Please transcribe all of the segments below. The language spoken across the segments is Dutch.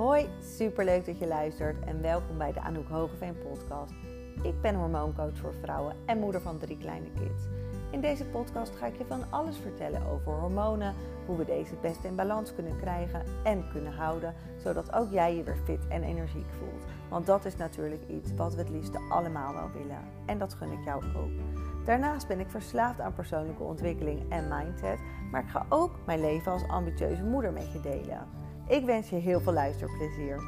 Hoi, superleuk dat je luistert en welkom bij de Anouk Hogeveen podcast. Ik ben hormooncoach voor vrouwen en moeder van drie kleine kids. In deze podcast ga ik je van alles vertellen over hormonen, hoe we deze het beste in balans kunnen krijgen en kunnen houden, zodat ook jij je weer fit en energiek voelt. Want dat is natuurlijk iets wat we het liefste allemaal wel willen en dat gun ik jou ook. Daarnaast ben ik verslaafd aan persoonlijke ontwikkeling en mindset, maar ik ga ook mijn leven als ambitieuze moeder met je delen. Ik wens je heel veel luisterplezier.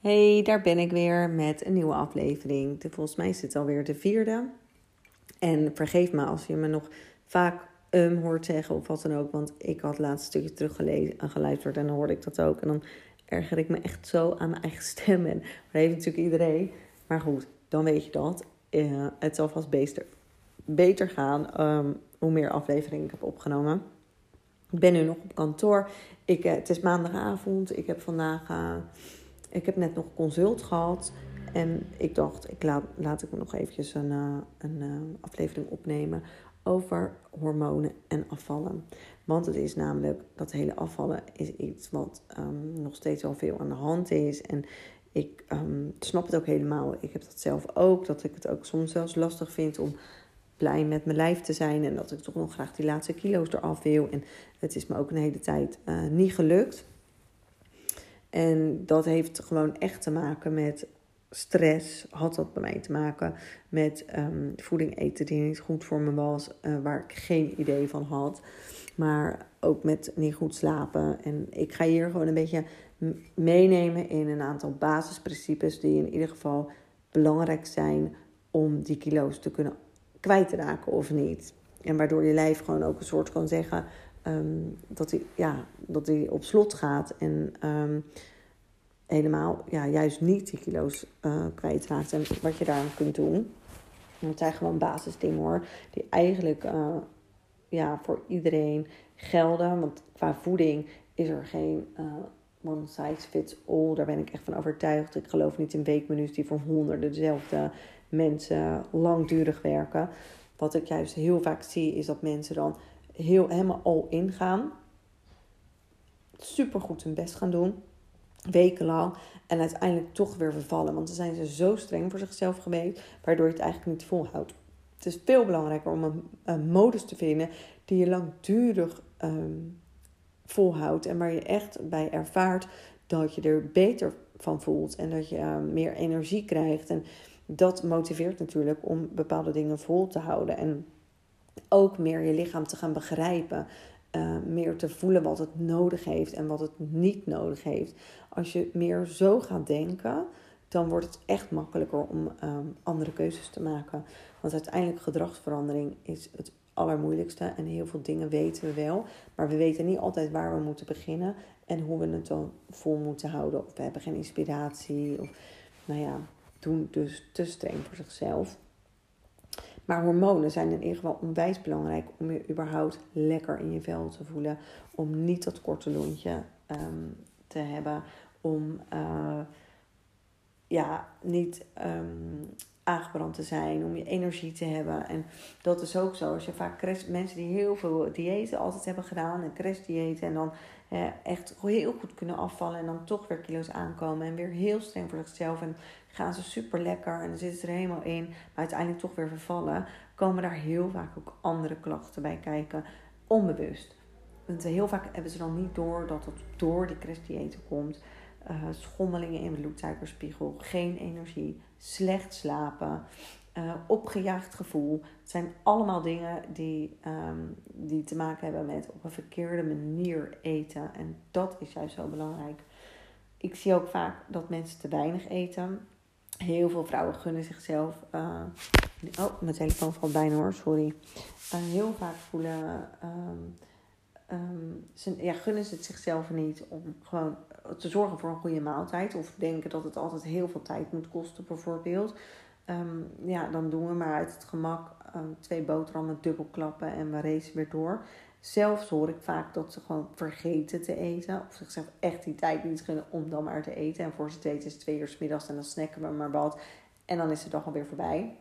Hey, daar ben ik weer met een nieuwe aflevering. Volgens mij is het alweer de vierde. En vergeef me als je me nog vaak um hoort zeggen of wat dan ook. Want ik had het laatste stukje teruggeluisterd en dan hoorde ik dat ook. En dan erger ik me echt zo aan mijn eigen stem. En dat heeft natuurlijk iedereen. Maar goed, dan weet je dat. Uh, het zal vast beter, gaan um, hoe meer afleveringen ik heb opgenomen. Ik ben nu nog op kantoor. Ik, uh, het is maandagavond. Ik heb vandaag... Uh, ik heb net nog consult gehad. En ik dacht, ik laat, laat ik nog eventjes een, een aflevering opnemen over hormonen en afvallen. Want het is namelijk dat hele afvallen is iets wat um, nog steeds al veel aan de hand is. En ik um, snap het ook helemaal. Ik heb dat zelf ook. Dat ik het ook soms zelfs lastig vind om blij met mijn lijf te zijn. En dat ik toch nog graag die laatste kilo's eraf wil. En het is me ook een hele tijd uh, niet gelukt. En dat heeft gewoon echt te maken met stress. Had dat bij mij te maken met um, voeding eten die niet goed voor me was. Uh, waar ik geen idee van had. Maar ook met niet goed slapen. En ik ga hier gewoon een beetje meenemen in een aantal basisprincipes die in ieder geval belangrijk zijn om die kilo's te kunnen kwijt te raken of niet. En waardoor je lijf gewoon ook een soort kan zeggen um, dat hij ja, dat hij op slot gaat en um, helemaal ja, juist niet die kilo's uh, kwijtraakt. En wat je daar kunt doen. Dat zijn gewoon basisdingen hoor, die eigenlijk uh, ja, voor iedereen gelden. Want qua voeding is er geen uh, one size fits all. Daar ben ik echt van overtuigd. Ik geloof niet in weekmenu's die voor honderden dezelfde mensen langdurig werken. Wat ik juist heel vaak zie is dat mensen dan heel helemaal all in gaan. Super goed hun best gaan doen. Wekenlang. En uiteindelijk toch weer vervallen. Want dan zijn ze zo streng voor zichzelf geweest. Waardoor je het eigenlijk niet volhoudt. Het is veel belangrijker om een, modus te vinden die je langdurig um, volhoudt en waar je echt bij ervaart dat je er beter van voelt en dat je uh, meer energie krijgt. En dat motiveert natuurlijk om bepaalde dingen vol te houden en ook meer je lichaam te gaan begrijpen. Uh, meer te voelen wat het nodig heeft en wat het niet nodig heeft. Als je meer zo gaat denken, dan wordt het echt makkelijker om um, andere keuzes te maken. Want uiteindelijk gedragsverandering is het allermoeilijkste. En heel veel dingen weten we wel. Maar we weten niet altijd waar we moeten beginnen. En hoe we het dan vol moeten houden. Of we hebben geen inspiratie. Of nou ja, doen dus te streng voor zichzelf. Maar hormonen zijn in ieder geval onwijs belangrijk om je überhaupt lekker in je vel te voelen. Om niet dat korte lontje um, te hebben. Om uh, ja, niet um, aangebrand te zijn, om je energie te hebben. En dat is ook zo. Als je vaak mensen die heel veel diëten altijd hebben gedaan, en crashdiëten, en dan hè, echt heel goed kunnen afvallen en dan toch weer kilo's aankomen en weer heel streng voor zichzelf en gaan ze super lekker en dan zitten ze er helemaal in, maar uiteindelijk toch weer vervallen, komen daar heel vaak ook andere klachten bij kijken, onbewust. Want heel vaak hebben ze dan niet door dat het door die crashdiëten komt. Uh, schommelingen in bloedsuikerspiegel, geen energie, slecht slapen, uh, opgejaagd gevoel. Het zijn allemaal dingen die, um, die te maken hebben met op een verkeerde manier eten. En dat is juist zo belangrijk. Ik zie ook vaak dat mensen te weinig eten. Heel veel vrouwen gunnen zichzelf. Uh, oh, mijn telefoon valt bijna hoor, sorry. Heel vaak voelen. Um, ze, ja, gunnen ze het zichzelf niet om gewoon te zorgen voor een goede maaltijd. Of denken dat het altijd heel veel tijd moet kosten, bijvoorbeeld. Um, ja, dan doen we maar uit het gemak um, twee boterhammen dubbel klappen en we racen weer door. Zelfs hoor ik vaak dat ze gewoon vergeten te eten. Of zichzelf echt die tijd niet gunnen om dan maar te eten. En voor ze te eten is het twee uur middags en dan snacken we maar wat. En dan is de dag alweer voorbij.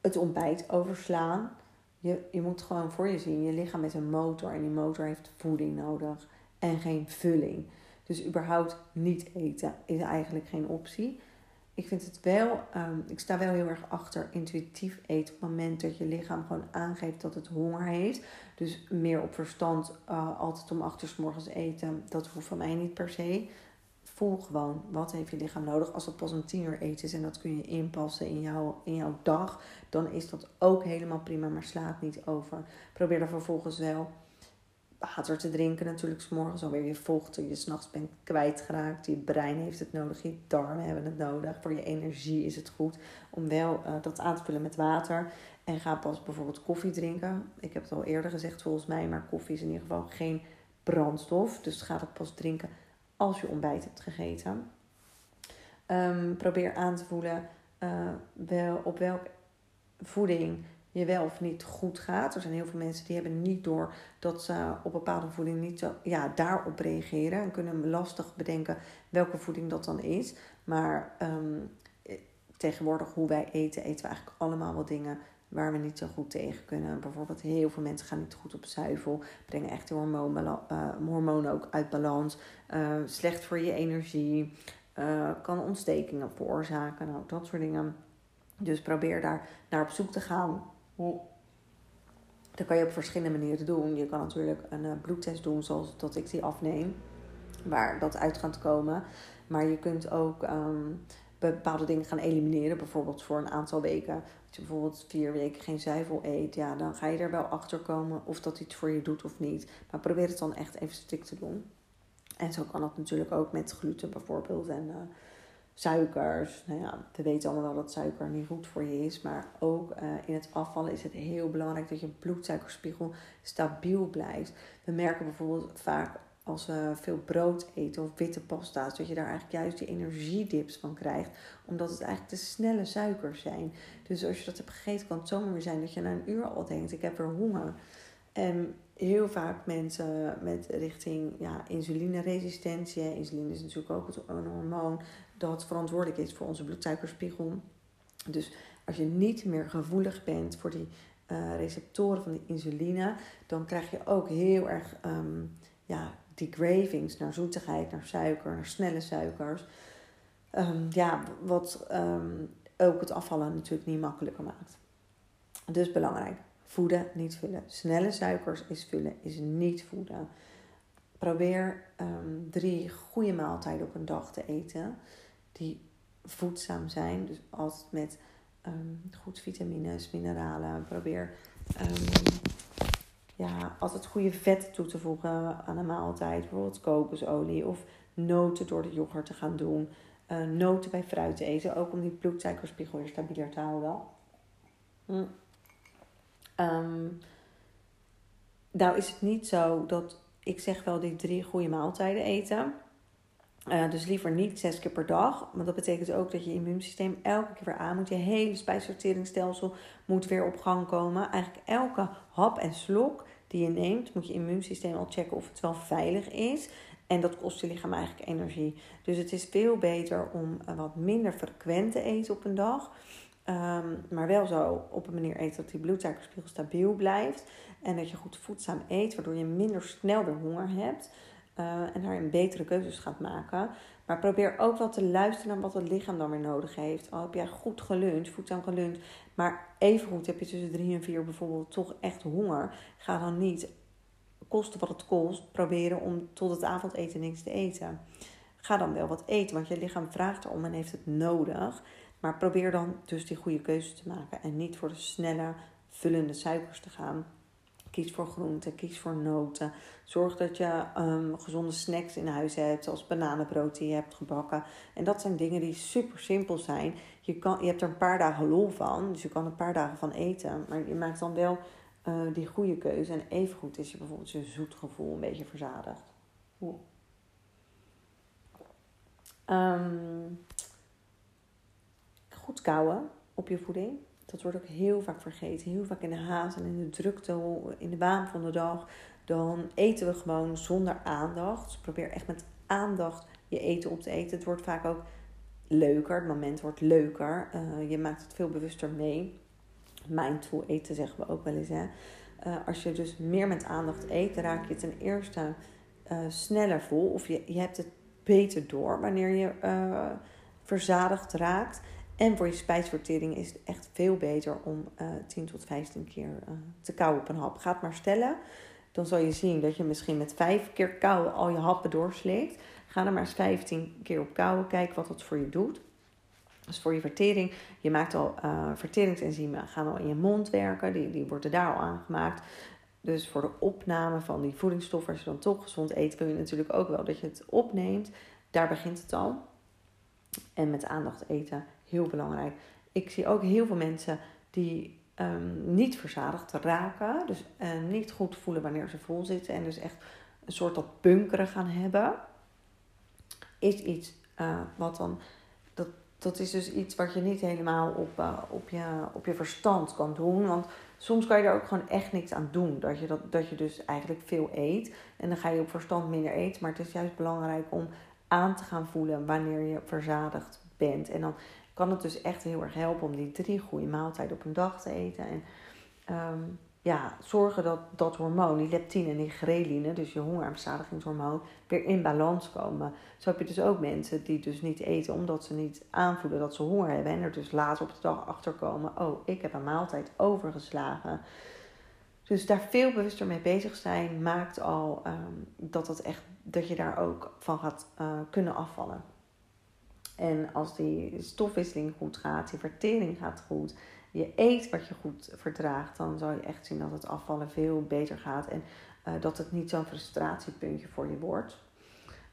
het ontbijt overslaan. Je, je moet gewoon voor je zien, je lichaam is een motor en die motor heeft voeding nodig en geen vulling. Dus überhaupt niet eten is eigenlijk geen optie. Ik vind het wel, um, ik sta wel heel erg achter intuïtief eten op het moment dat je lichaam gewoon aangeeft dat het honger heeft. Dus meer op verstand, uh, altijd om achter morgens eten, dat hoeft van mij niet per se. Voel gewoon, wat heeft je lichaam nodig? Als het pas om tien uur eten is en dat kun je inpassen in, jouw in jouw dag, dan is dat ook helemaal prima, maar slaat niet over. Probeer er vervolgens wel water te drinken natuurlijk. S morgens alweer je vocht. Je s'nachts bent kwijtgeraakt. Je brein heeft het nodig. Je darmen hebben het nodig. Voor je energie is het goed om wel uh, dat aan te vullen met water. En ga pas bijvoorbeeld koffie drinken. Ik heb het al eerder gezegd volgens mij. Maar koffie is in ieder geval geen brandstof. Dus ga dat pas drinken als je ontbijt hebt gegeten. Um, probeer aan te voelen uh, wel, op welke voeding je wel of niet goed gaat. Er zijn heel veel mensen die hebben niet door dat ze op bepaalde voeding niet zo, ja, daarop reageren. En kunnen lastig bedenken welke voeding dat dan is. Maar um, tegenwoordig hoe wij eten, eten we eigenlijk allemaal wel dingen waar we niet zo goed tegen kunnen. Bijvoorbeeld heel veel mensen gaan niet goed op zuivel. Brengen echt de hormonen, hormonen ook uit balans. Uh, slecht voor je energie. Uh, kan ontstekingen veroorzaken. Nou, dat soort dingen. Dus probeer daar naar op zoek te gaan dat kan je op verschillende manieren doen. Je kan natuurlijk een uh, bloedtest doen, zoals dat ik die afneem, waar dat uit gaat komen. Maar je kunt ook um, bepaalde dingen gaan elimineren, bijvoorbeeld voor een aantal weken. Als je bijvoorbeeld vier weken geen zuivel eet, ja, dan ga je er wel achter komen of dat iets voor je doet of niet. Maar probeer het dan echt even strikt te doen. En zo kan dat natuurlijk ook met gluten bijvoorbeeld. En uh, suikers. Nou ja, we weten allemaal wel dat suiker niet goed voor je is. Maar ook uh, in het afvallen is het heel belangrijk dat je bloedsuikerspiegel stabiel blijft. We merken bijvoorbeeld vaak als we veel brood eten of witte pasta's, dat je daar eigenlijk juist die energiedips van krijgt. Omdat het eigenlijk te snelle suikers zijn. Dus als je dat hebt gegeten, kan het zomaar zijn dat je na een uur al denkt: ik heb weer honger. En heel vaak mensen met richting ja, insulineresistentie. Insuline is natuurlijk ook een hormoon dat verantwoordelijk is voor onze bloedsuikerspiegel. Dus als je niet meer gevoelig bent voor die uh, receptoren van de insuline, dan krijg je ook heel erg um, ja, die cravings naar zoetigheid, naar suiker, naar snelle suikers. Um, ja, wat um, ook het afvallen natuurlijk niet makkelijker maakt. Dus belangrijk. Voeden, niet vullen. Snelle suikers is vullen, is niet voeden. Probeer um, drie goede maaltijden op een dag te eten. Die voedzaam zijn. Dus altijd met um, goed vitamines, mineralen. Probeer um, ja, altijd goede vetten toe te voegen aan een maaltijd. Bijvoorbeeld kokosolie of noten door de yoghurt te gaan doen. Uh, noten bij fruit te eten. Ook om die bloedsuikerspiegel weer stabieler te houden. Mm. Um, nou is het niet zo dat ik zeg wel die drie goede maaltijden eten. Uh, dus liever niet zes keer per dag. Want dat betekent ook dat je immuunsysteem elke keer weer aan moet. Je hele spijsverteringsstelsel moet weer op gang komen. Eigenlijk elke hap en slok die je neemt, moet je immuunsysteem al checken of het wel veilig is. En dat kost je lichaam eigenlijk energie. Dus het is veel beter om wat minder frequent te eten op een dag. Um, maar wel zo op een manier eten dat die bloedsuikerspiegel stabiel blijft. En dat je goed voedzaam eet, waardoor je minder snel weer honger hebt. Uh, en daarin betere keuzes gaat maken. Maar probeer ook wel te luisteren naar wat het lichaam dan weer nodig heeft. Al heb jij goed geluncht, voedzaam geluncht. Maar even goed heb je tussen drie en vier bijvoorbeeld toch echt honger. Ga dan niet, kosten wat het kost, proberen om tot het avondeten niks te eten. Ga dan wel wat eten, want je lichaam vraagt erom en heeft het nodig. Maar probeer dan dus die goede keuze te maken en niet voor de snelle, vullende suikers te gaan. Kies voor groenten, kies voor noten. Zorg dat je um, gezonde snacks in huis hebt, zoals bananenbrood die je hebt gebakken. En dat zijn dingen die super simpel zijn. Je, kan, je hebt er een paar dagen lol van, dus je kan een paar dagen van eten. Maar je maakt dan wel uh, die goede keuze. En evengoed is je bijvoorbeeld je zoetgevoel een beetje verzadigd. Um, goed kouwen op je voeding. Dat wordt ook heel vaak vergeten. Heel vaak in de haast en in de drukte, in de baan van de dag. Dan eten we gewoon zonder aandacht. Dus probeer echt met aandacht je eten op te eten. Het wordt vaak ook leuker. Het moment wordt leuker. Uh, je maakt het veel bewuster mee. mindful eten zeggen we ook wel eens. Hè? Uh, als je dus meer met aandacht eet, raak je ten eerste uh, sneller vol. Of je, je hebt het beter door wanneer je verzadigd raakt. En voor je spijsvertering is het echt veel beter om 10 tot 15 keer te kauwen op een hap. Ga het maar stellen. Dan zal je zien dat je misschien met 5 keer kauwen al je happen doorslikt. Ga er maar eens 15 keer op kauwen. Kijk wat dat voor je doet. Dus voor je vertering, je maakt al uh, verteringsenzymen, gaan al in je mond werken, die, die worden daar al aangemaakt. Dus voor de opname van die voedingsstoffen, als je dan toch gezond eet, wil je natuurlijk ook wel dat je het opneemt. Daar begint het al. En met aandacht eten, heel belangrijk. Ik zie ook heel veel mensen die um, niet verzadigd raken, dus uh, niet goed voelen wanneer ze vol zitten en dus echt een soort dat bunkeren gaan hebben. Is iets uh, wat dan dat is dus iets wat je niet helemaal op, uh, op, je, op je verstand kan doen. Want soms kan je er ook gewoon echt niks aan doen. Dat je, dat, dat je dus eigenlijk veel eet. En dan ga je op verstand minder eten. Maar het is juist belangrijk om aan te gaan voelen wanneer je verzadigd bent. En dan kan het dus echt heel erg helpen om die drie goede maaltijden op een dag te eten. En um, ja, zorgen dat dat hormoon, die leptine en die ghreline, dus je honger- en verzadigingshormoon, weer in balans komen. Zo heb je dus ook mensen die dus niet eten omdat ze niet aanvoelen dat ze honger hebben. En er dus later op de dag achter komen, oh, ik heb een maaltijd overgeslagen. Dus daar veel bewuster mee bezig zijn, maakt al um, dat, dat, echt, dat je daar ook van gaat uh, kunnen afvallen. En als die stofwisseling goed gaat, die vertering gaat goed, je eet wat je goed verdraagt, dan zal je echt zien dat het afvallen veel beter gaat en uh, dat het niet zo'n frustratiepuntje voor je wordt.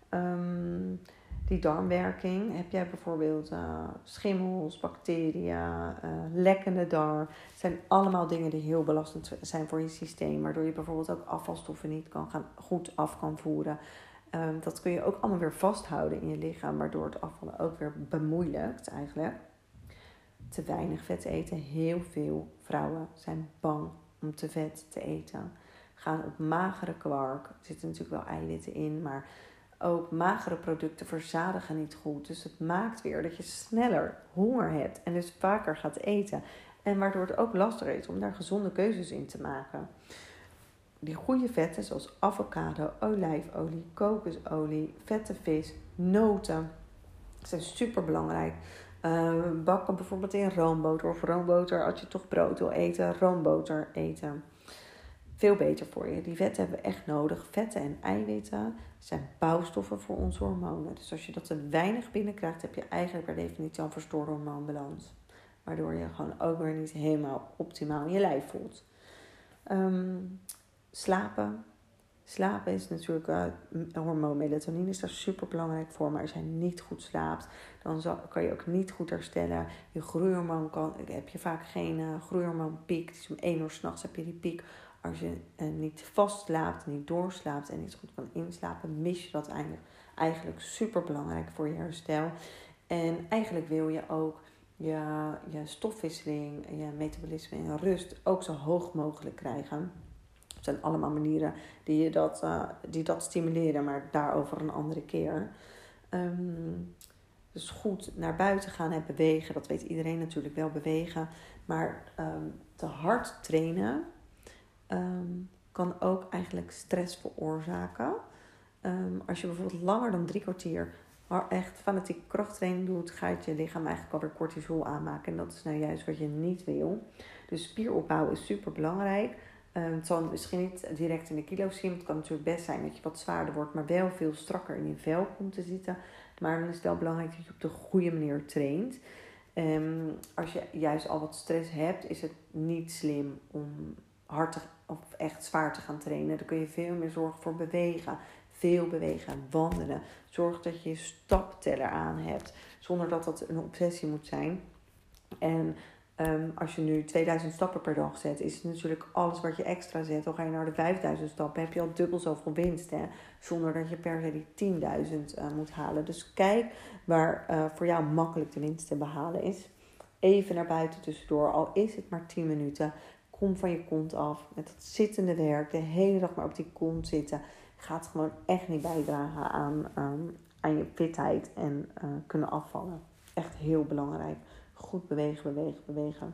Um, die darmwerking, heb jij bijvoorbeeld uh, schimmels, bacteriën, uh, lekkende darm. Zijn allemaal dingen die heel belastend zijn voor je systeem, waardoor je bijvoorbeeld ook afvalstoffen niet kan gaan, goed af kan voeren. Um, dat kun je ook allemaal weer vasthouden in je lichaam, waardoor het afvallen ook weer bemoeilijkt eigenlijk te weinig vet eten. Heel veel vrouwen zijn bang om te vet te eten. Gaan op magere kwark. Er zitten natuurlijk wel eiwitten in, maar ook magere producten verzadigen niet goed. Dus het maakt weer dat je sneller honger hebt en dus vaker gaat eten. En waardoor het ook lastiger is om daar gezonde keuzes in te maken. Die goede vetten zoals avocado, olijfolie, kokosolie, vette vis, noten zijn super belangrijk. Uh, bakken bijvoorbeeld in roomboter of roomboter als je toch brood wil eten, roomboter eten. Veel beter voor je. Die vetten hebben we echt nodig. Vetten en eiwitten zijn bouwstoffen voor onze hormonen. Dus als je dat te weinig binnenkrijgt, heb je eigenlijk per definitie een verstoorde hormoonbalans. Waardoor je gewoon ook weer niet helemaal optimaal in je lijf voelt. Um, slapen, Slapen is natuurlijk, uh, hormoon melatonine is daar super belangrijk voor. Maar als je niet goed slaapt, dan zal, kan je ook niet goed herstellen. Je groeihormoon kan, heb je vaak geen uh, groeihormoonpiek. Dus om 1 uur s'nachts heb je die piek. Als je uh, niet vast slaapt, niet doorslaapt en niet goed kan inslapen, mis je dat eigenlijk, eigenlijk super belangrijk voor je herstel. En eigenlijk wil je ook je, je stofwisseling, je metabolisme en rust ook zo hoog mogelijk krijgen zijn allemaal manieren die, je dat, uh, die dat stimuleren, maar daarover een andere keer. Um, dus goed naar buiten gaan en bewegen, dat weet iedereen natuurlijk wel, bewegen. Maar um, te hard trainen um, kan ook eigenlijk stress veroorzaken. als je bijvoorbeeld langer dan drie kwartier echt fanatiek krachttraining doet, gaat je lichaam eigenlijk alweer cortisol aanmaken. En dat is nou juist wat je niet wil. Dus spieropbouw is super belangrijk. Ehm, het zal misschien niet direct in de kilo's zien. Het kan natuurlijk best zijn dat je wat zwaarder wordt, maar wel veel strakker in je vel komt te zitten. Maar dan is het wel belangrijk dat je op de goede manier traint. Um, als je juist al wat stress hebt, is het niet slim om hard te, of echt zwaar te gaan trainen. Dan kun je veel meer zorgen voor bewegen. Veel bewegen, wandelen. Zorg dat je je stapteller aan hebt. Zonder dat dat een obsessie moet zijn. En Um, als je nu 2000 stappen per dag zet, is het natuurlijk alles wat je extra zet. Dan ga je naar de 5000 stappen, heb je al dubbel zoveel winst. Hè? Zonder dat je per se die 10.000 uh, moet halen. Dus kijk waar uh, voor jou makkelijk de winst te behalen is. Even naar buiten tussendoor, al is het maar 10 minuten. Kom van je kont af met dat zittende werk, de hele dag maar op die kont zitten. Gaat gewoon echt niet bijdragen aan, um, aan je fitheid en uh, kunnen afvallen. Echt heel belangrijk goed bewegen, bewegen, bewegen.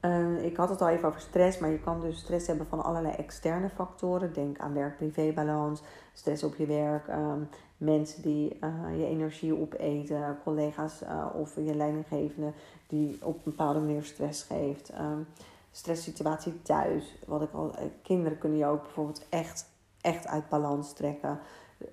Uh, ik had het al even over stress, maar je kan dus stress hebben van allerlei externe factoren. Denk aan werk-privé-balans, stress op je werk, um, mensen die uh, je energie opeten, collega's uh, of je leidinggevende die op een bepaalde manier stress geeft. Um, stresssituatie thuis, wat ik al, kinderen kunnen je ook bijvoorbeeld echt, echt uit balans trekken.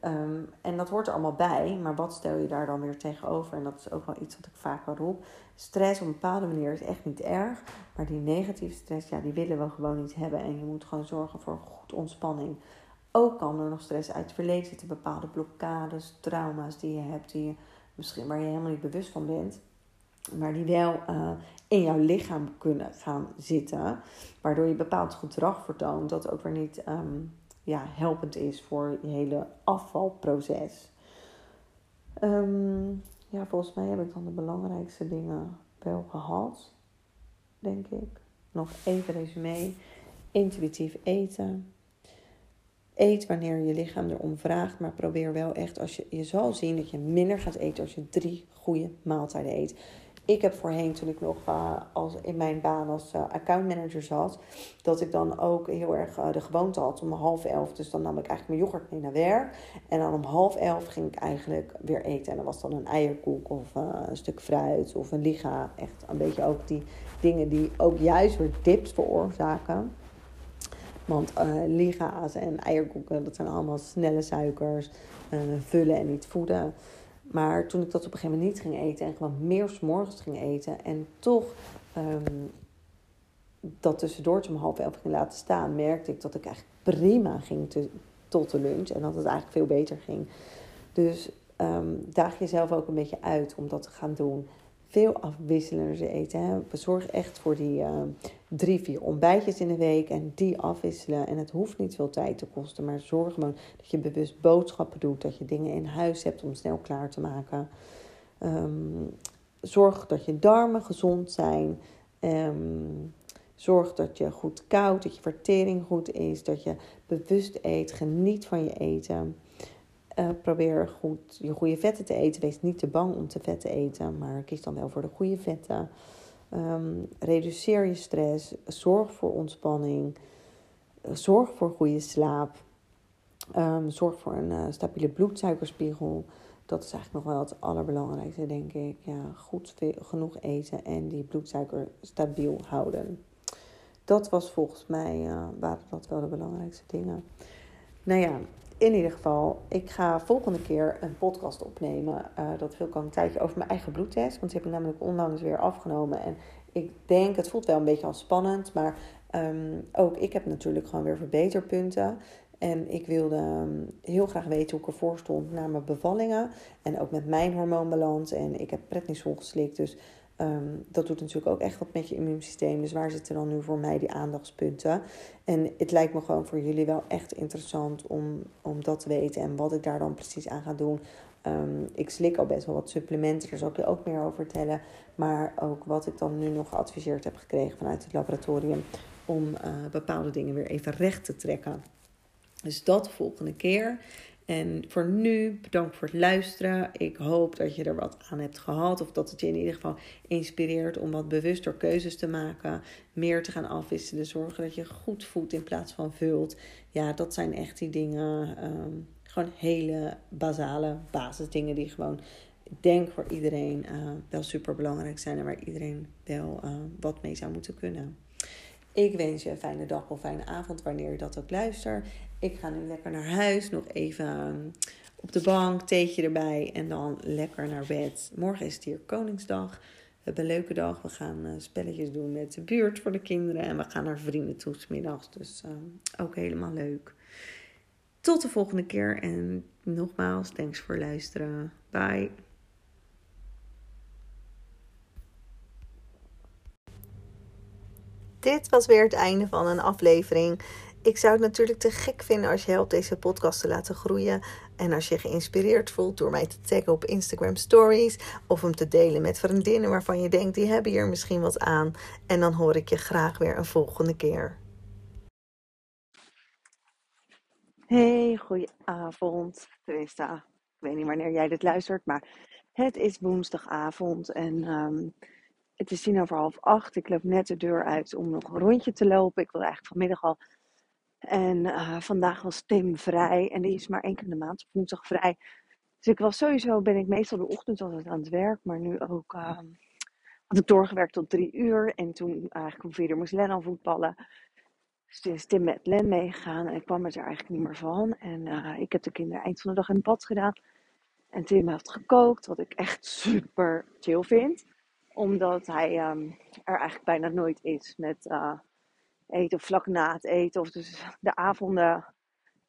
Um, en dat hoort er allemaal bij, maar wat stel je daar dan weer tegenover? En dat is ook wel iets wat ik vaker roep. Stress op een bepaalde manier is echt niet erg, maar die negatieve stress, ja, die willen we gewoon niet hebben. En je moet gewoon zorgen voor goed ontspanning. Ook kan er nog stress uit het verleden zitten, bepaalde blokkades, trauma's die je hebt, die je misschien waar je helemaal niet bewust van bent, maar die wel uh, in jouw lichaam kunnen gaan zitten, waardoor je bepaald gedrag vertoont dat ook weer niet um, ja, helpend is voor je hele afvalproces. Um, ja, volgens mij heb ik dan de belangrijkste dingen wel gehad, denk ik. Nog even resume. Intuïtief eten. Eet wanneer je lichaam erom vraagt, maar probeer wel echt als je je zal zien dat je minder gaat eten als je drie goede maaltijden eet ik heb voorheen, toen ik nog uh, als, in mijn baan als uh, accountmanager zat, dat ik dan ook heel erg uh, de gewoonte had om half elf. Dus dan nam ik eigenlijk mijn yoghurt mee naar werk. En dan om half elf ging ik eigenlijk weer eten. En dat was dan een eierkoek of een stuk fruit of een liga. Echt een beetje ook die dingen die ook juist weer dips veroorzaken. Want liga's en eierkoeken, dat zijn allemaal snelle suikers, vullen en niet voeden. Maar toen ik dat op een gegeven moment niet ging eten en gewoon meer s'morgens ging eten en toch um, dat tussendoor om half elf ging laten staan, merkte ik dat ik eigenlijk prima ging tot de lunch en dat het eigenlijk veel beter ging. Dus um, daag jezelf ook een beetje uit om dat te gaan doen veel afwisselender eten. Zorg echt voor die uh, drie, vier ontbijtjes in de week en die afwisselen. En het hoeft niet veel tijd te kosten, maar zorg gewoon dat je bewust boodschappen doet. Dat je dingen in huis hebt om snel klaar te maken. Um, zorg dat je darmen gezond zijn. Um, zorg dat je goed koudt, dat je vertering goed is, dat je bewust eet. Geniet van je eten. Uh, probeer goed je goede vetten te eten. Wees niet te bang om te vet te eten, maar kies dan wel voor de goede vetten. Um, reduceer je stress. Zorg voor ontspanning. Zorg voor goede slaap. Um, zorg voor een uh, stabiele bloedsuikerspiegel. Dat is eigenlijk nog wel het allerbelangrijkste, denk ik. Ja, goed genoeg eten en die bloedsuiker stabiel houden. Dat was volgens mij, uh, dat wel de belangrijkste dingen. Nou ja, in ieder geval, ik ga volgende keer een podcast opnemen. Uh, dat ik al een tijdje over mijn eigen bloedtest. Want die heb ik namelijk onlangs weer afgenomen. En ik denk, het voelt wel een beetje al spannend. Maar um, ook ik heb natuurlijk gewoon weer verbeterpunten. En ik wilde um, heel graag weten hoe ik ervoor stond na mijn bevallingen. En ook met mijn hormoonbalans. En ik heb prednisol geslikt. Dus Um, dat doet natuurlijk ook echt wat met je immuunsysteem. Dus waar zitten dan nu voor mij die aandachtspunten? En het lijkt me gewoon voor jullie wel echt interessant om, om dat te weten en wat ik daar dan precies aan ga doen. Um, ik slik al best wel wat supplementen, daar zal ik je ook meer over vertellen. Maar ook wat ik dan nu nog geadviseerd heb gekregen vanuit het laboratorium om uh, bepaalde dingen weer even recht te trekken. Dus dat de volgende keer. En voor nu, bedankt voor het luisteren. Ik hoop dat je er wat aan hebt gehad. Of dat het je in ieder geval inspireert om wat bewuster keuzes te maken. Meer te gaan afwisselen. Zorgen dat je goed voedt in plaats van vult. Ja, dat zijn echt die dingen. Um, gewoon hele basale basisdingen die gewoon, denk voor iedereen uh, wel super belangrijk zijn. En waar iedereen wel uh, wat mee zou moeten kunnen. Ik wens je een fijne dag of fijne avond wanneer je dat ook luistert. Ik ga nu lekker naar huis, nog even ehm, op de bank, theetje erbij en dan lekker naar bed. Morgen is het hier Koningsdag. We hebben een leuke dag. We gaan uh, spelletjes doen met de buurt voor de kinderen. En we gaan naar vrienden toe middags. Dus uh, ook helemaal leuk. Tot de volgende keer. En nogmaals, thanks voor luisteren. Bye. Dit was weer het einde van een aflevering. Ik zou het natuurlijk te gek vinden als je helpt deze podcast te laten groeien. En als je geïnspireerd voelt door mij te taggen op Instagram Stories. Of hem te delen met vriendinnen waarvan je denkt die hebben hier misschien wat aan. En dan hoor ik je graag weer een volgende keer. Hey, goedenavond. Tenminste, ik weet niet wanneer jij dit luistert, maar het is woensdagavond. En um, het is tien over half acht. Ik loop net de deur uit om nog een rondje te lopen. Ik wil eigenlijk vanmiddag al. En uh, vandaag was Tim vrij. En die is maar één keer de maand op woensdag vrij. Dus ik was sowieso, ben ik meestal de ochtend altijd aan het werk. Maar nu ook uh, had ik doorgewerkt tot drie uur. En toen eigenlijk om vier moest Len al voetballen. Dus is Tim met Len meegegaan. En ik kwam er eigenlijk niet meer van. En uh, ik heb de kinderen eind van de dag in bad gedaan. En Tim heeft gekookt, wat ik echt super chill vind. Omdat hij um, er eigenlijk bijna nooit is met uh, eten of vlak na het eten. Of dus de avonden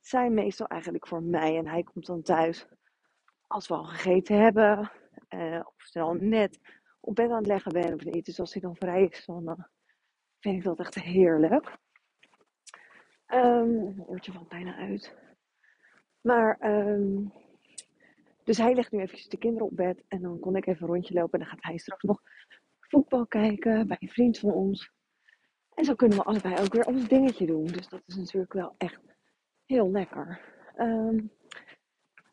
zijn meestal eigenlijk voor mij. En hij komt dan thuis als we al gegeten hebben. Uh, of snel net op bed aan het leggen ben of niet. Dus als hij dan vrij is, dan uh, vind ik dat echt heerlijk. Um, oortje valt bijna uit. Maar... Um, dus hij legt nu even de kinderen op bed en dan kon ik even een rondje lopen. En dan gaat hij straks nog voetbal kijken bij een vriend van ons. En zo kunnen we allebei ook weer ons dingetje doen. Dus dat is natuurlijk wel echt heel lekker. Um,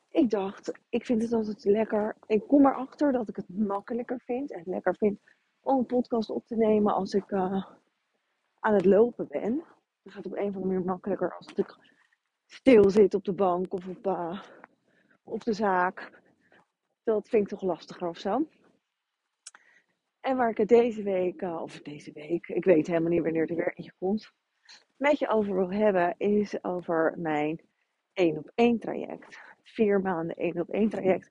ik dacht, ik vind het altijd lekker. Ik kom erachter dat ik het makkelijker vind en lekker vind om een podcast op te nemen als ik uh, aan het lopen ben. Dat gaat op een of andere manier makkelijker als ik stil zit op de bank of op, uh, op de zaak. Dat vind ik toch lastiger of zo. En waar ik het deze week, uh, of deze week, ik weet helemaal niet wanneer er weer eentje komt, met je over wil hebben, is over mijn 1 op 1 traject. Vier maanden 1 op 1 traject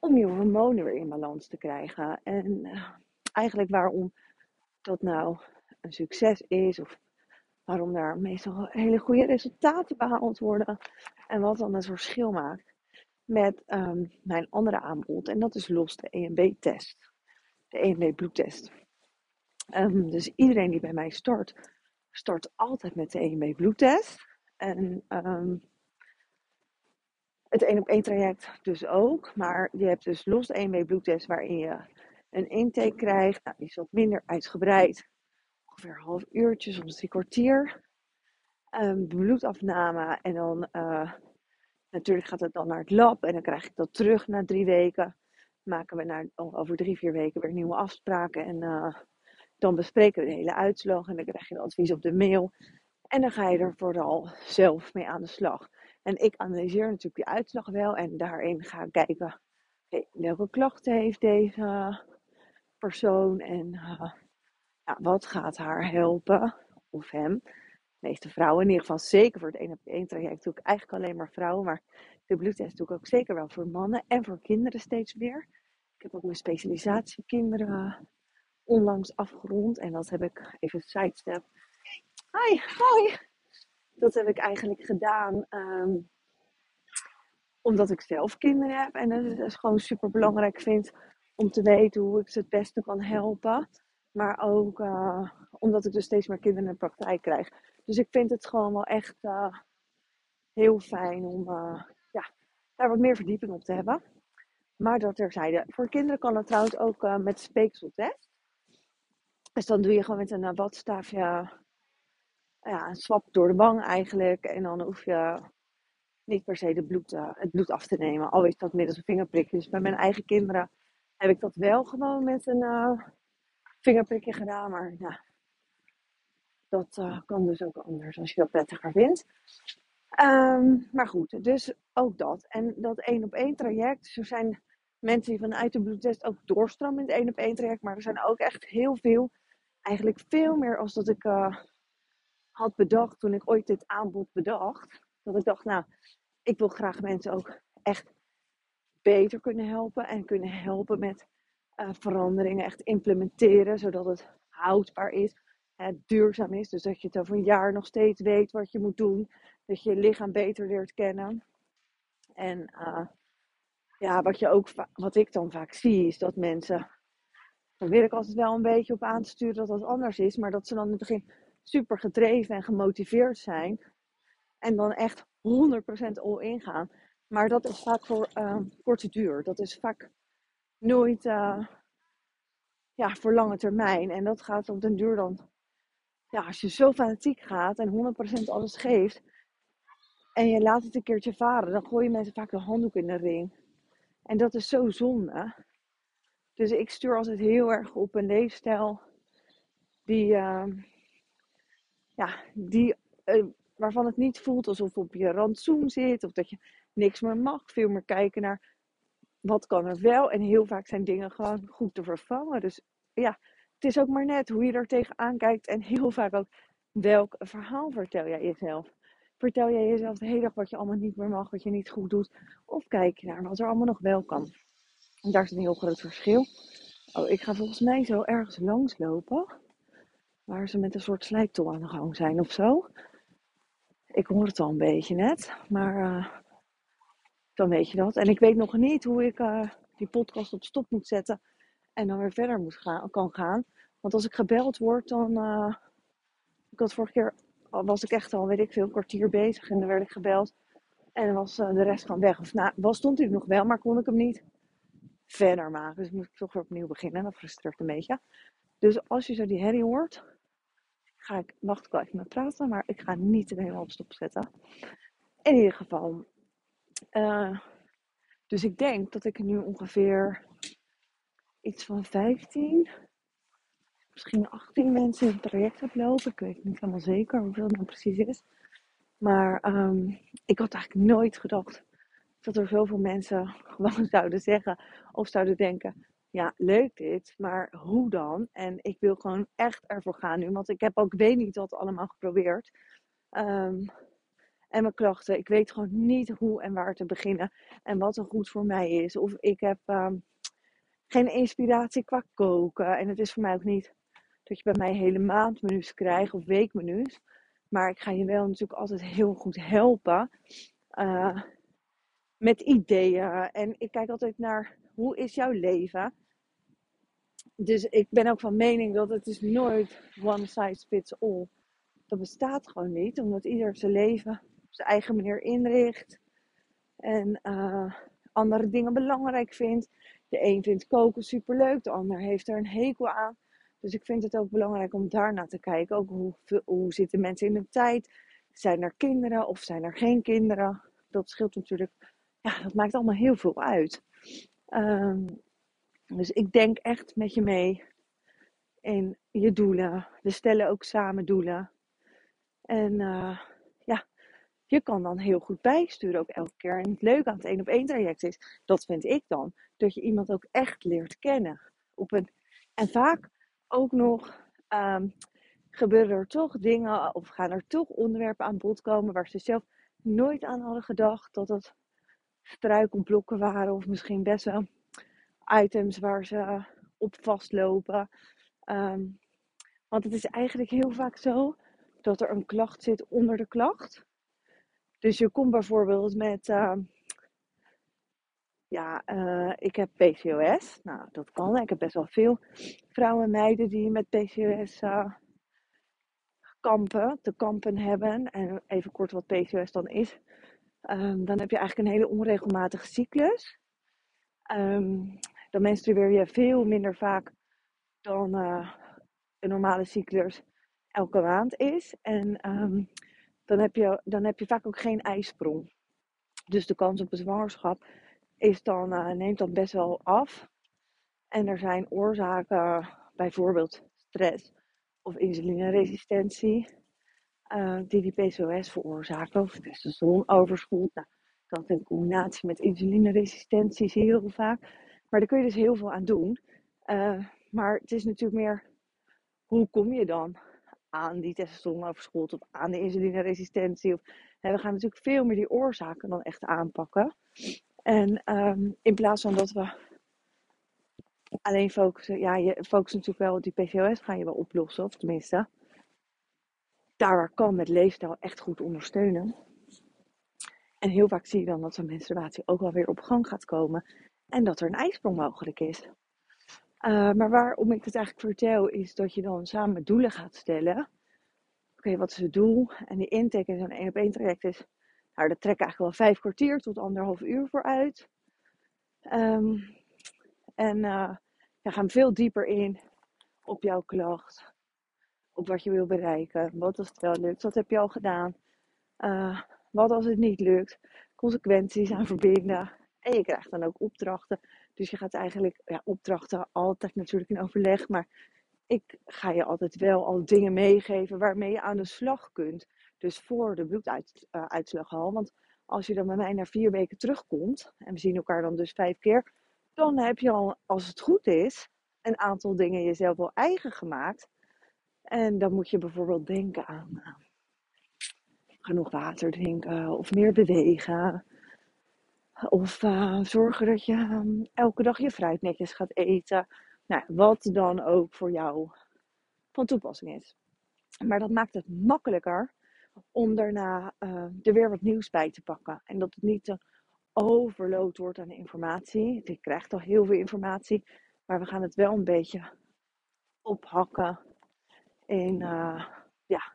om je hormonen weer in balans te krijgen. En uh, eigenlijk waarom dat nou een succes is, of waarom daar meestal hele goede resultaten behaald worden, en wat dan het verschil maakt met um, mijn andere aanbod. En dat is los de EMB-test. De EMB-bloedtest. Um, dus iedereen die bij mij start, start altijd met de EMB-bloedtest. En um, het 1 op 1 traject dus ook. Maar je hebt dus los de EMB-bloedtest waarin je een intake krijgt. Nou, die is wat minder uitgebreid. Ongeveer een half uurtje, soms drie kwartier. bloedafname en dan... Uh, Natuurlijk gaat het dan naar het lab en dan krijg ik dat terug na drie weken. Maken we naar, over drie, vier weken weer nieuwe afspraken. En uh, dan bespreken we de hele uitslag en dan krijg je de advies op de mail. En dan ga je er vooral zelf mee aan de slag. En ik analyseer natuurlijk die uitslag wel en daarin ga ik kijken welke klachten heeft deze persoon en uh, ja, wat gaat haar helpen of hem de meeste vrouwen, in ieder geval zeker voor het 1 op 1 traject, doe ik eigenlijk alleen maar vrouwen. Maar de bloedtest doe ik ook zeker wel voor mannen en voor kinderen steeds meer. Ik heb ook mijn specialisatie kinderen onlangs afgerond. En dat heb ik, even sidestep. Hi, hoi. Dat heb ik eigenlijk gedaan um, omdat ik zelf kinderen heb. En dat is, gewoon super belangrijk vind om te weten hoe ik ze het beste kan helpen. Maar ook uh, omdat ik dus steeds meer kinderen in de praktijk krijg. Dus ik vind het gewoon wel echt uh, heel fijn om ja, daar wat meer verdieping op te hebben. Maar dat terzijde. Voor kinderen kan het trouwens ook uh, met speekseltest. Dus dan doe je gewoon met een watstaafje ja, een swap door de wang eigenlijk. En dan hoef je niet per se de bloed, het bloed af te nemen. Al is dat middels een vingerprikje. Dus bij mijn eigen kinderen heb ik dat wel gewoon met een vingerprikje gedaan. Maar ja, dat uh, kan dus ook anders als je dat prettiger vindt. Um, maar goed, dus ook dat. En dat één op één traject. Er zijn mensen die vanuit de bloedtest ook doorstromen in het één op één traject. Maar er zijn ook echt heel veel. Eigenlijk veel meer als dat ik uh, had bedacht toen ik ooit dit aanbod bedacht. Dat ik dacht, nou, ik wil graag mensen ook echt beter kunnen helpen. En kunnen helpen met uh, veranderingen echt implementeren. Zodat het houdbaar is duurzaam is. Dus dat je het over een jaar nog steeds weet wat je moet doen. Dat je je lichaam beter leert kennen. En uh, ja, wat, je ook, wat ik dan vaak zie is dat mensen. Dan wil ik altijd wel een beetje op aan te sturen dat dat anders is. Maar dat ze dan in het begin super gedreven en gemotiveerd zijn. En dan echt 100% all in gaan. Maar dat is vaak voor korte duur. Dat is vaak nooit uh, ja, voor lange termijn. En dat gaat op den duur dan ja, als je zo fanatiek gaat en 100% alles geeft en je laat het een keertje varen, dan gooien mensen vaak de handdoek in de ring. En dat is zo zonde. Dus ik stuur altijd heel erg op een leefstijl die, ehm, ja, die, eh, waarvan het niet voelt alsof op je rantsoen zit of dat je niks meer mag. Veel meer kijken naar wat kan er wel. En heel vaak zijn dingen gewoon goed te vervangen. Dus ja, het is ook maar net hoe je er tegenaan kijkt. En heel vaak ook welk verhaal vertel jij jezelf. Vertel jij jezelf de hele dag wat je allemaal niet meer mag, wat je niet goed doet. Of kijk je naar wat er allemaal nog wel kan. En daar is een heel groot verschil. Oh, ik ga volgens mij zo ergens langslopen. Waar ze met een soort slijptol aan de gang zijn of zo. Ik hoor het al een beetje net. Maar uh, dan weet je dat. En ik weet nog niet hoe ik uh, die podcast op stop moet zetten. En dan weer verder moet gaan, kan gaan. Want als ik gebeld word, dan. Uh, ik had vorige keer. Was ik echt al, weet ik veel, een kwartier bezig. En dan werd ik gebeld. En dan was de rest van weg. Of nou, was, stond hij nog wel, maar kon ik hem niet verder maken. Dus moest ik toch weer opnieuw beginnen. Dat frustreert een beetje. Dus als je zo die herrie hoort, ga ik, wacht ik wel even met praten, maar ik ga niet helemaal op stop zetten. In ieder geval. Uh, dus ik denk dat ik nu ongeveer iets van 15, misschien 18 mensen in het traject heb lopen. Ik weet niet helemaal zeker hoeveel het nou precies is. Maar um, ik had eigenlijk nooit gedacht dat er zoveel mensen gewoon zouden zeggen of zouden denken: ja, leuk dit, maar hoe dan? En ik wil gewoon echt ervoor gaan nu, want ik heb ook, weet niet wat allemaal geprobeerd. Um, en mijn klachten, ik weet gewoon niet hoe en waar te beginnen en wat er goed voor mij is. Of ik heb um, geen inspiratie qua koken. En het is voor mij ook niet dat je bij mij hele maandmenu's krijgt of weekmenu's. Maar ik ga je wel natuurlijk altijd heel goed helpen. Uh, met ideeën. En ik kijk altijd naar hoe is jouw leven. Dus ik ben ook van mening dat het is nooit one size fits all. Dat bestaat gewoon niet, omdat ieder zijn leven op zijn eigen manier inricht. En uh, andere dingen belangrijk vindt. De een vindt koken superleuk, de ander heeft er een hekel aan. Dus ik vind het ook belangrijk om daarna te kijken. Ook hoe, hoe zitten mensen in de tijd? Zijn er kinderen of zijn er geen kinderen? Dat scheelt natuurlijk ja, dat maakt allemaal heel veel uit. Um, dus ik denk echt met je mee in je doelen. We stellen ook samen doelen. En uh, ja, je kan dan heel goed bijsturen ook elke keer. En het leuke aan het één op één traject is, dat vind ik dan, dat je iemand ook echt leert kennen. Op een, en vaak ook nog um, gebeuren er toch dingen of gaan er toch onderwerpen aan bod komen waar ze zelf nooit aan hadden gedacht dat het struikelblokken waren of misschien best wel items waar ze op vastlopen. Um, want het is eigenlijk heel vaak zo dat er een klacht zit onder de klacht. Dus je komt bijvoorbeeld met, uh, ja, uh, ik heb PCOS. Nou, dat kan. Ik heb best wel veel vrouwen en meiden die met PCOS uh, kampen, te kampen hebben. En even kort wat PCOS dan is. Um, dan heb je eigenlijk een hele onregelmatige cyclus. Um, dan menstrueer je veel minder vaak dan uh, een normale cyclus elke maand is. En um, dan, heb je, dan heb je vaak ook geen ijsprong. Dus de kans op een zwangerschap is dan, uh, neemt dan best wel af. En er zijn oorzaken, bijvoorbeeld stress of insulineresistentie uh, die die PCOS veroorzaken, of testosteronoverschool. Nou, dat in combinatie met insulineresistentie je heel vaak. Maar daar kun je dus heel veel aan doen. Uh, maar het is natuurlijk meer, hoe kom je dan aan die testosteronoverschool of aan de insulineresistentie? Of, hè, we gaan natuurlijk veel meer die oorzaken dan echt aanpakken. En um, in plaats van dat we alleen focussen, ja, je focust natuurlijk wel die PCOS, ga je wel oplossen, of tenminste daar waar kan met leefstijl echt goed ondersteunen. En heel vaak zie je dan dat zo'n menstruatie ook wel weer op gang gaat komen en dat er een ijsprong mogelijk is. Uh, maar waarom ik het eigenlijk vertel is dat je dan samen doelen gaat stellen. Oké, wat is het doel? En die intake in zo'n 1 op 1 traject is, nou dat trek eigenlijk wel vijf kwartier tot anderhalf uur vooruit. Um, en uh, ja, gaan veel dieper in op jouw klacht op wat je wil bereiken. Wat als het wel lukt? Wat heb je al gedaan? Uh, wat als het niet lukt? Consequenties aan verbinden. En je krijgt dan ook opdrachten Dus je gaat eigenlijk ja, opdrachten altijd natuurlijk in overleg. Maar ik ga je altijd wel al dingen meegeven waarmee je aan de slag kunt. Dus voor de bloeduitslag al. Want als je dan bij mij na vier weken terugkomt, en we zien elkaar dan dus vijf keer, dan heb je al, als het goed is, een aantal dingen jezelf wel eigen gemaakt. En dan moet je bijvoorbeeld denken aan uh, genoeg water drinken of meer bewegen. Of uh, zorgen dat je um, elke dag je fruit netjes gaat eten. Nou, wat dan ook voor jou van toepassing is. Maar dat maakt het makkelijker om daarna uh, er weer wat nieuws bij te pakken. En dat het niet te overload wordt aan informatie. Je krijgt al heel veel informatie, maar we gaan het wel een beetje ophakken in uh, ja,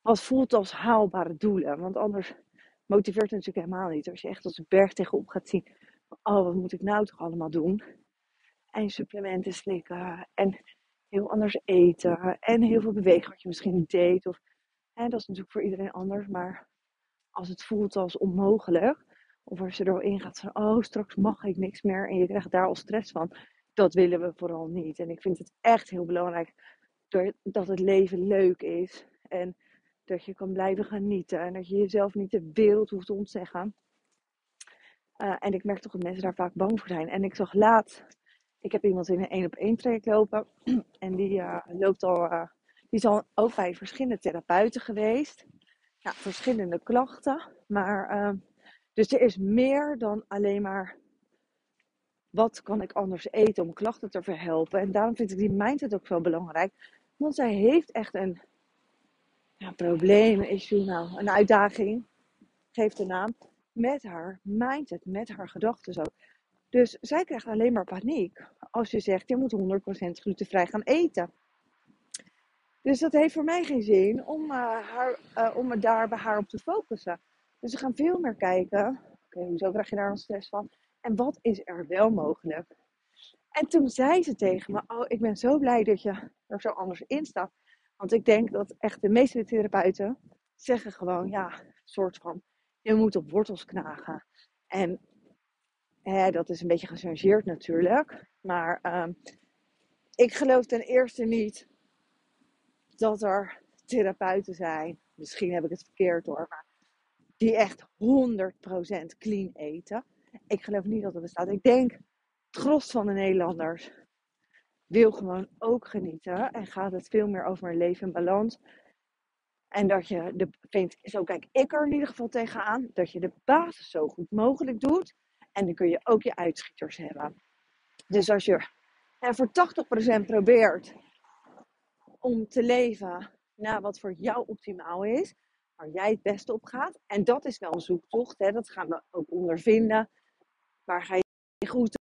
wat voelt als haalbare doelen. Want anders motiveert het natuurlijk helemaal niet. Als je echt als een berg tegenop gaat zien, oh wat moet ik nou toch allemaal doen? En supplementen slikken en heel anders eten en heel veel bewegen wat je misschien niet deed. Of, hè, dat is natuurlijk voor iedereen anders, maar als het voelt als onmogelijk, of als je er gaat van, oh straks mag ik niks meer en je krijgt daar al stress van, dat willen we vooral niet. En ik vind het echt heel belangrijk dat het leven leuk is en dat je kan blijven genieten en dat je jezelf niet de wereld hoeft te ontzeggen. Uh, en ik merk toch dat mensen daar vaak bang voor zijn. En ik zag laat ik heb iemand in een één op één traject lopen. En die uh, loopt al. Uh, die is al ook bij verschillende therapeuten geweest. Ja, verschillende klachten. Maar uh, dus er is meer dan alleen maar. Wat kan ik anders eten om klachten te verhelpen? En daarom vind ik die mindset ook zo belangrijk. Want zij heeft echt een ja, probleem, issue, nou, een uitdaging. Geeft de naam. Met haar mindset, met haar gedachten zo. Dus zij krijgt alleen maar paniek als je zegt je moet 100% glutenvrij gaan eten. Dus dat heeft voor mij geen zin om, uh, haar, uh, om me daar bij haar op te focussen. Dus we gaan veel meer kijken. Oké, okay, hoezo krijg je daar dan stress van? En wat is er wel mogelijk? En toen zei ze tegen me: Oh, ik ben zo blij dat je er zo anders in staat. Want ik denk dat echt de meeste therapeuten zeggen gewoon: Ja, soort van: Je moet op wortels knagen. En Hè, dat is een beetje gechangeerd natuurlijk. Maar um, ik geloof ten eerste niet dat er therapeuten zijn. Misschien heb ik het verkeerd hoor. Maar die echt 100% clean eten. Ik geloof niet dat dat bestaat. Ik denk, het gros van de Nederlanders wil gewoon ook genieten. En gaat het veel meer over een leven in balans. En dat je de, vindt, zo kijk ik er in ieder geval tegenaan, dat je de basis zo goed mogelijk doet. En dan kun je ook je uitschieters hebben. Dus als je en voor 80% probeert om te leven naar wat voor jou optimaal is, waar jij het beste op gaat. En dat is wel een zoektocht, hè? dat gaan we ook ondervinden. Waar ga je goed